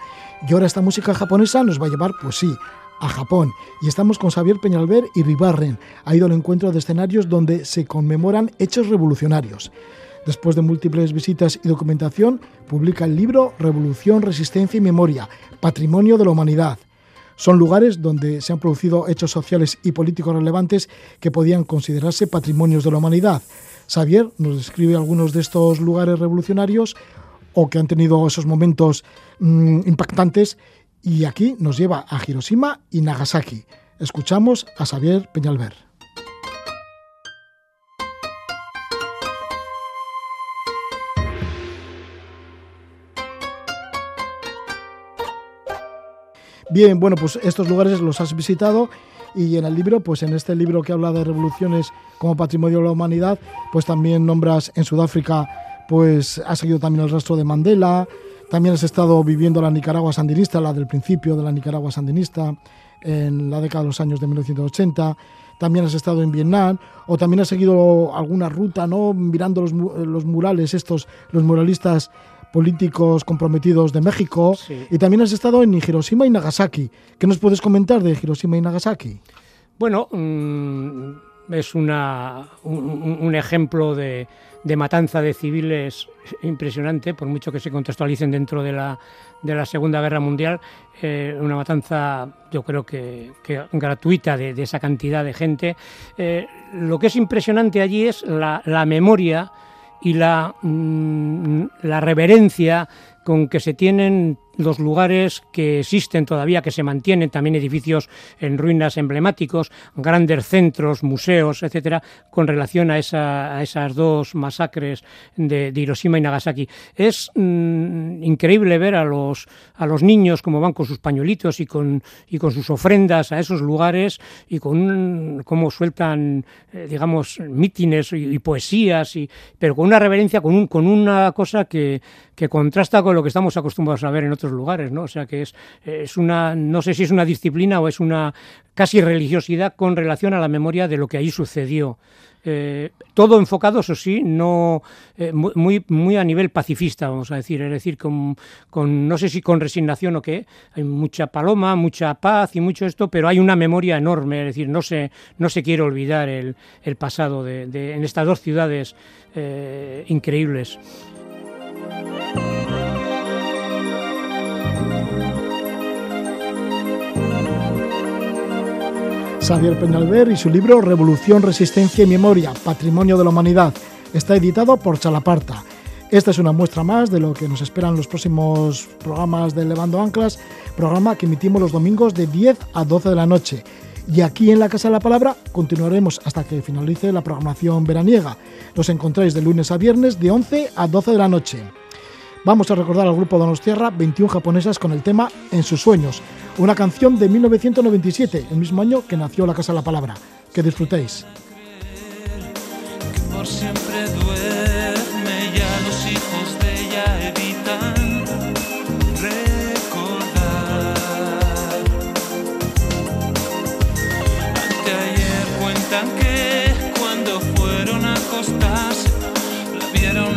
Y ahora esta música japonesa nos va a llevar, pues sí, a Japón. Y estamos con Xavier Peñalver y Ribarren. Ha ido al encuentro de escenarios donde se conmemoran hechos revolucionarios. Después de múltiples visitas y documentación, publica el libro Revolución, Resistencia y Memoria, Patrimonio de la Humanidad. Son lugares donde se han producido hechos sociales y políticos relevantes que podían considerarse patrimonios de la humanidad. Xavier nos describe algunos de estos lugares revolucionarios o que han tenido esos momentos mm, impactantes y aquí nos lleva a Hiroshima y Nagasaki. Escuchamos a Xavier Peñalver. Bien, bueno, pues estos lugares los has visitado y en el libro, pues en este libro que habla de revoluciones como patrimonio de la humanidad, pues también nombras en Sudáfrica, pues has seguido también el rastro de Mandela, también has estado viviendo la Nicaragua sandinista, la del principio de la Nicaragua sandinista, en la década de los años de 1980, también has estado en Vietnam, o también has seguido alguna ruta, ¿no? Mirando los, los murales estos, los muralistas políticos comprometidos de México, Sí. y también has estado en Hiroshima y Nagasaki. ¿Qué nos puedes comentar de Hiroshima y Nagasaki? Bueno, mm, es una, un, un ejemplo de, de matanza de civiles impresionante, por mucho que se contextualicen dentro de la, de la Segunda Guerra Mundial, eh, una matanza yo creo que, que gratuita de, de esa cantidad de gente. Eh, lo que es impresionante allí es la, la memoria y la, mm, la reverencia con que se tienen los lugares que existen todavía, que se mantienen, también edificios en ruinas emblemáticos, grandes centros, museos, etcétera, con relación a, esa, a esas dos masacres de, de Hiroshima y Nagasaki. Es mm, increíble ver a los, a los niños cómo van con sus pañuelitos y con, y con sus ofrendas a esos lugares y con cómo sueltan, eh, digamos, mítines y, y poesías, y, pero con una reverencia, con, un, con una cosa que, que contrasta con lo que estamos acostumbrados a ver en otros lugares, ¿no? O sea que es, es una, no sé si es una disciplina o es una casi religiosidad con relación a la memoria de lo que ahí sucedió. Eh, todo enfocado, eso sí, no eh, mu- muy, muy a nivel pacifista, vamos a decir, es decir, con, con no sé si con resignación o qué, hay mucha paloma, mucha paz y mucho esto, pero hay una memoria enorme, es decir, no se, no se quiere olvidar el, el pasado de, de- en estas dos ciudades eh, increíbles. Xavier Peñalver y su libro Revolución, Resistencia y Memoria, Patrimonio de la Humanidad. Está editado por Chalaparta. Esta es una muestra más de lo que nos esperan los próximos programas de Levando Anclas, programa que emitimos los domingos de 10 a 12 de la noche. Y aquí en la Casa de la Palabra continuaremos hasta que finalice la programación veraniega. Los encontráis de lunes a viernes de 11 a 12 de la noche. Vamos a recordar al grupo Donostierra 21 japonesas con el tema En sus sueños, una canción de 1997, el mismo año que nació la Casa de la Palabra. Que disfrutéis. por siempre duerme ya los hijos de ella evitan recordar anteayer cuentan que cuando fueron a acostarse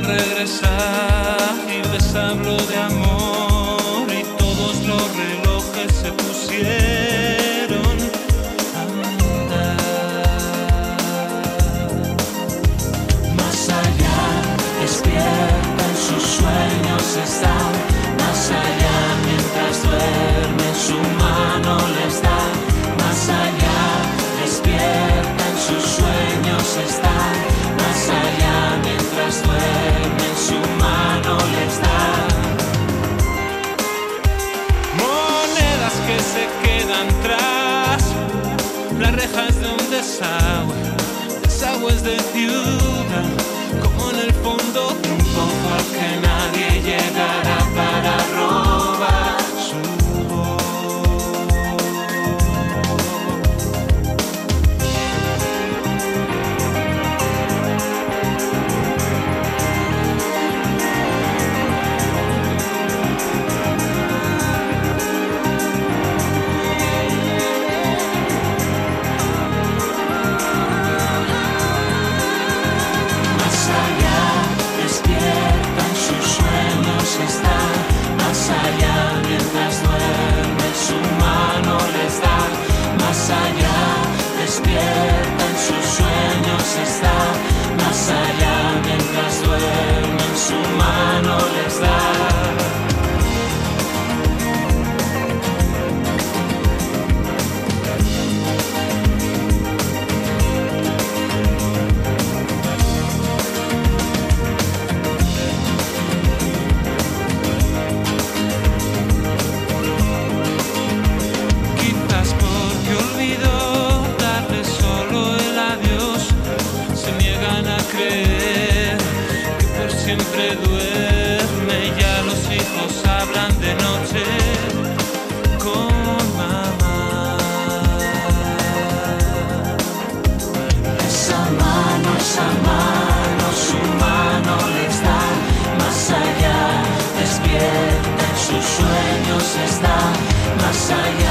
regresar y les habló de amor y todos los relojes se pusieron a andar. Más allá, despierta en sus sueños está, nadie Allá, mientras duerme, su mano allá,